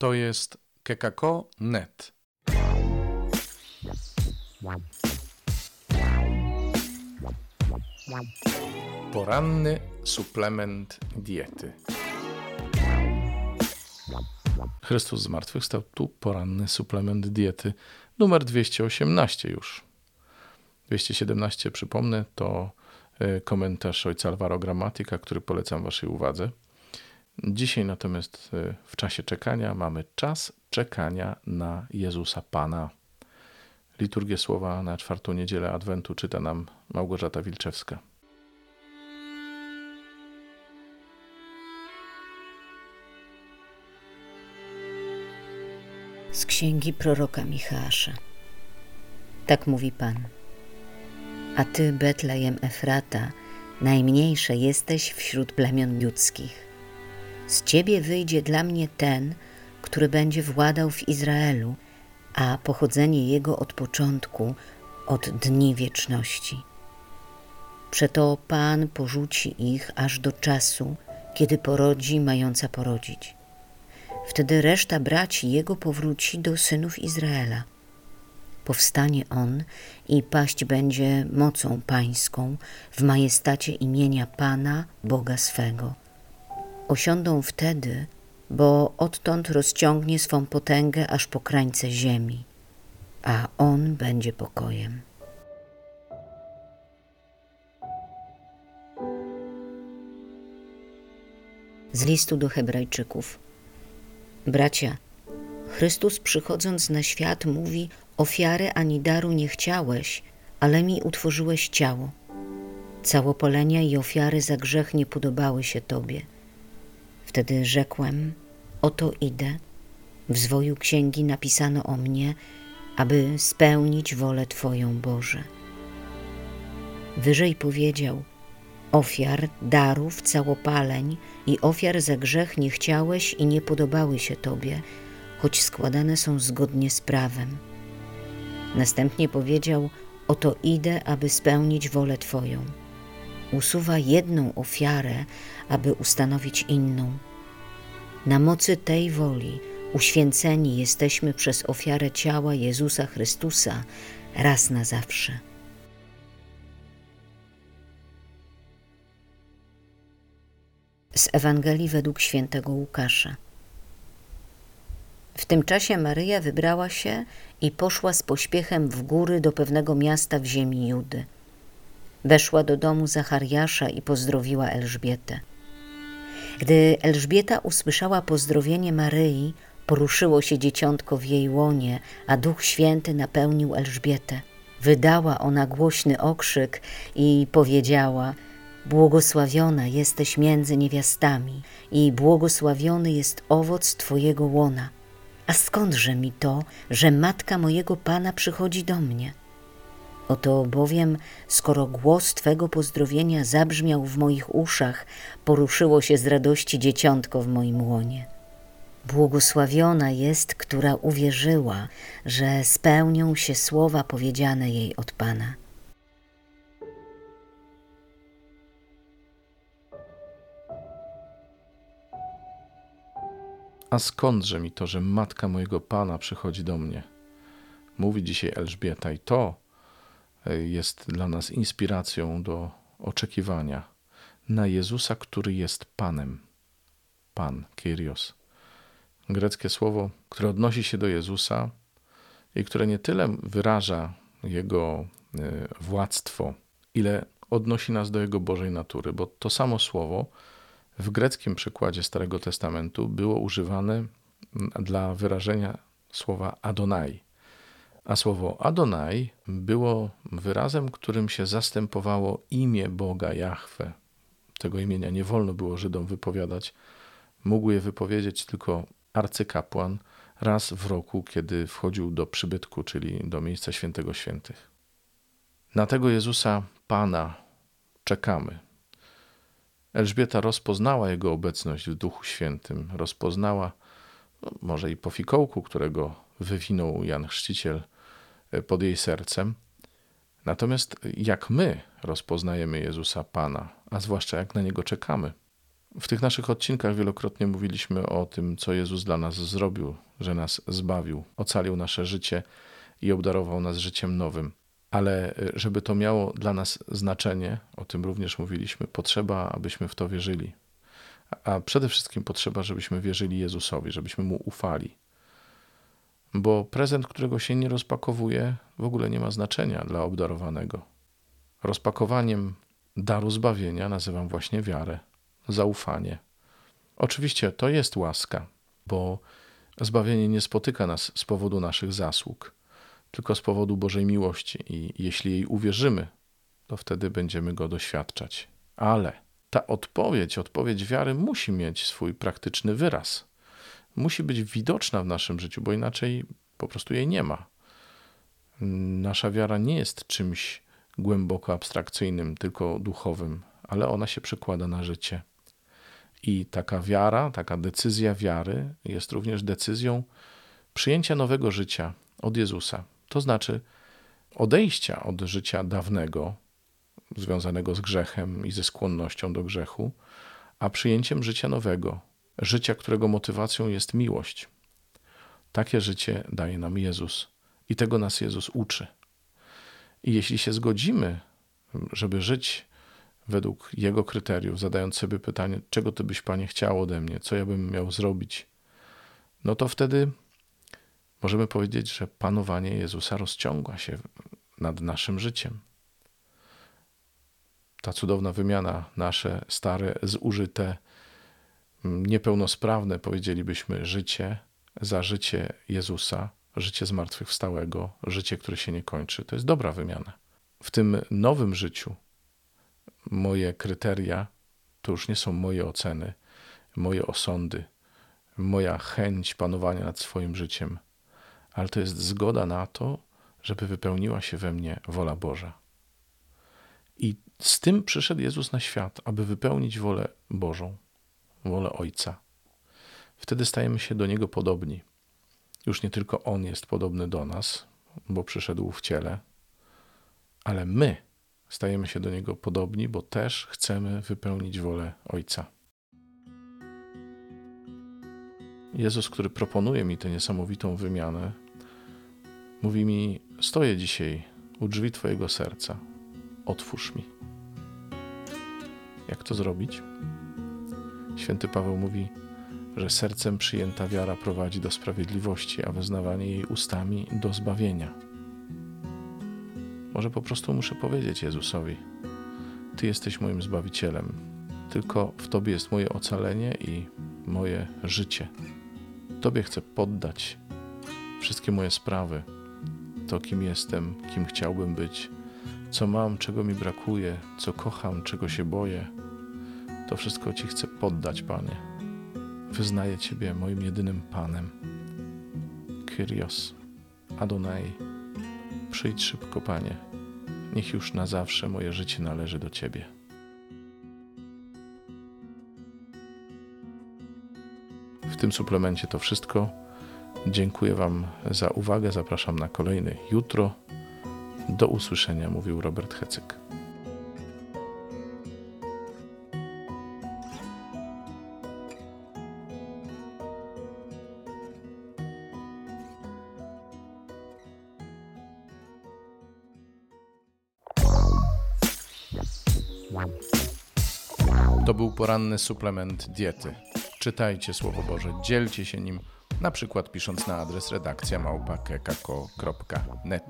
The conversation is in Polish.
To jest kekako.net. Poranny suplement diety. Chrystus zmartwychwstał, tu poranny suplement diety numer 218 już. 217, przypomnę, to e, komentarz ojca Alvaro Gramatika, który polecam waszej uwadze. Dzisiaj natomiast e, w czasie czekania mamy czas czekania na Jezusa Pana. Liturgię słowa na czwartą niedzielę Adwentu czyta nam Małgorzata Wilczewska. Z księgi proroka Michała. Tak mówi Pan. A ty, Betlejem Efrata, najmniejsze jesteś wśród plemion ludzkich. Z ciebie wyjdzie dla mnie ten, który będzie władał w Izraelu, a pochodzenie jego od początku, od dni wieczności. Przeto Pan porzuci ich aż do czasu, kiedy porodzi mająca porodzić. Wtedy reszta braci jego powróci do synów Izraela. Powstanie on i paść będzie mocą pańską w majestacie imienia Pana, Boga swego. Osiądą wtedy, bo odtąd rozciągnie swą potęgę aż po krańce ziemi, a on będzie pokojem. Z listu do Hebrajczyków. Bracia, Chrystus przychodząc na świat mówi: Ofiary ani daru nie chciałeś, ale mi utworzyłeś ciało. Całopolenia i ofiary za grzech nie podobały się Tobie. Wtedy rzekłem: Oto idę. W zwoju księgi napisano o mnie, aby spełnić wolę Twoją, Boże. Wyżej powiedział: Ofiar, darów, całopaleń i ofiar za grzech nie chciałeś i nie podobały się Tobie, choć składane są zgodnie z prawem. Następnie powiedział: Oto idę, aby spełnić wolę Twoją. Usuwa jedną ofiarę, aby ustanowić inną. Na mocy tej woli uświęceni jesteśmy przez ofiarę ciała Jezusa Chrystusa raz na zawsze. Z Ewangelii według świętego Łukasza. W tym czasie Maryja wybrała się i poszła z pośpiechem w góry do pewnego miasta w ziemi Judy. Weszła do domu Zachariasza i pozdrowiła Elżbietę. Gdy Elżbieta usłyszała pozdrowienie Maryi, poruszyło się dzieciątko w jej łonie, a Duch Święty napełnił Elżbietę. Wydała ona głośny okrzyk i powiedziała: Błogosławiona jesteś między niewiastami, i błogosławiony jest owoc Twojego łona. A skądże mi to, że matka mojego pana przychodzi do mnie? Oto bowiem, skoro głos Twego pozdrowienia zabrzmiał w moich uszach, poruszyło się z radości dzieciątko w moim łonie. Błogosławiona jest, która uwierzyła, że spełnią się słowa powiedziane jej od Pana. A skądże mi to, że matka mojego Pana przychodzi do mnie? Mówi dzisiaj Elżbieta i to jest dla nas inspiracją do oczekiwania na Jezusa, który jest Panem. Pan, Kyrios. Greckie słowo, które odnosi się do Jezusa i które nie tyle wyraża Jego e, władztwo, ile odnosi nas do Jego Bożej natury, bo to samo słowo w greckim przykładzie Starego Testamentu było używane dla wyrażenia słowa Adonai. A słowo Adonai było wyrazem, którym się zastępowało imię Boga Jahwe. Tego imienia nie wolno było Żydom wypowiadać. Mógł je wypowiedzieć tylko arcykapłan raz w roku, kiedy wchodził do przybytku, czyli do miejsca świętego świętych. Na tego Jezusa Pana czekamy. Elżbieta rozpoznała jego obecność w Duchu Świętym, rozpoznała, no, może i po fikołku, którego wywinął Jan Chrzciciel pod jej sercem. Natomiast jak my rozpoznajemy Jezusa Pana, a zwłaszcza jak na niego czekamy? W tych naszych odcinkach wielokrotnie mówiliśmy o tym, co Jezus dla nas zrobił, że nas zbawił, ocalił nasze życie i obdarował nas życiem nowym. Ale y, żeby to miało dla nas znaczenie, o tym również mówiliśmy, potrzeba, abyśmy w to wierzyli. A przede wszystkim potrzeba, żebyśmy wierzyli Jezusowi, żebyśmy mu ufali. Bo prezent, którego się nie rozpakowuje, w ogóle nie ma znaczenia dla obdarowanego. Rozpakowaniem daru zbawienia nazywam właśnie wiarę, zaufanie. Oczywiście to jest łaska, bo zbawienie nie spotyka nas z powodu naszych zasług, tylko z powodu Bożej miłości i jeśli jej uwierzymy, to wtedy będziemy go doświadczać. Ale ta odpowiedź, odpowiedź wiary musi mieć swój praktyczny wyraz. Musi być widoczna w naszym życiu, bo inaczej po prostu jej nie ma. Nasza wiara nie jest czymś głęboko abstrakcyjnym, tylko duchowym, ale ona się przekłada na życie. I taka wiara, taka decyzja wiary jest również decyzją przyjęcia nowego życia od Jezusa. To znaczy odejścia od życia dawnego, związanego z grzechem i ze skłonnością do grzechu, a przyjęciem życia nowego, życia, którego motywacją jest miłość. Takie życie daje nam Jezus i tego nas Jezus uczy. I jeśli się zgodzimy, żeby żyć według Jego kryteriów, zadając sobie pytanie, czego Ty byś, Panie, chciał ode mnie, co ja bym miał zrobić, no to wtedy możemy powiedzieć, że panowanie Jezusa rozciąga się nad naszym życiem. Ta cudowna wymiana, nasze stare, zużyte, niepełnosprawne, powiedzielibyśmy, życie za życie Jezusa, życie zmartwychwstałego, życie, które się nie kończy. To jest dobra wymiana. W tym nowym życiu moje kryteria to już nie są moje oceny, moje osądy, moja chęć panowania nad swoim życiem, ale to jest zgoda na to, żeby wypełniła się we mnie wola Boża. I z tym przyszedł Jezus na świat, aby wypełnić wolę Bożą, wolę Ojca. Wtedy stajemy się do Niego podobni. Już nie tylko On jest podobny do nas, bo przyszedł w ciele, ale my stajemy się do Niego podobni, bo też chcemy wypełnić wolę Ojca. Jezus, który proponuje mi tę niesamowitą wymianę, mówi mi: Stoję dzisiaj u drzwi Twojego serca, otwórz mi. Jak to zrobić? Święty Paweł mówi, że sercem przyjęta wiara prowadzi do sprawiedliwości, a wyznawanie jej ustami do zbawienia. Może po prostu muszę powiedzieć Jezusowi: Ty jesteś moim zbawicielem, tylko w Tobie jest moje ocalenie i moje życie. Tobie chcę poddać wszystkie moje sprawy, to kim jestem, kim chciałbym być, co mam, czego mi brakuje, co kocham, czego się boję. To wszystko Ci chcę poddać, Panie. Wyznaję Ciebie moim jedynym Panem. Kyrios, Adonai, przyjdź szybko, Panie. Niech już na zawsze moje życie należy do Ciebie. W tym suplemencie to wszystko. Dziękuję Wam za uwagę. Zapraszam na kolejny jutro. Do usłyszenia, mówił Robert Hecyk. To był poranny suplement diety. Czytajcie Słowo Boże, dzielcie się nim, na przykład pisząc na adres redakcja małpa.kekako.net.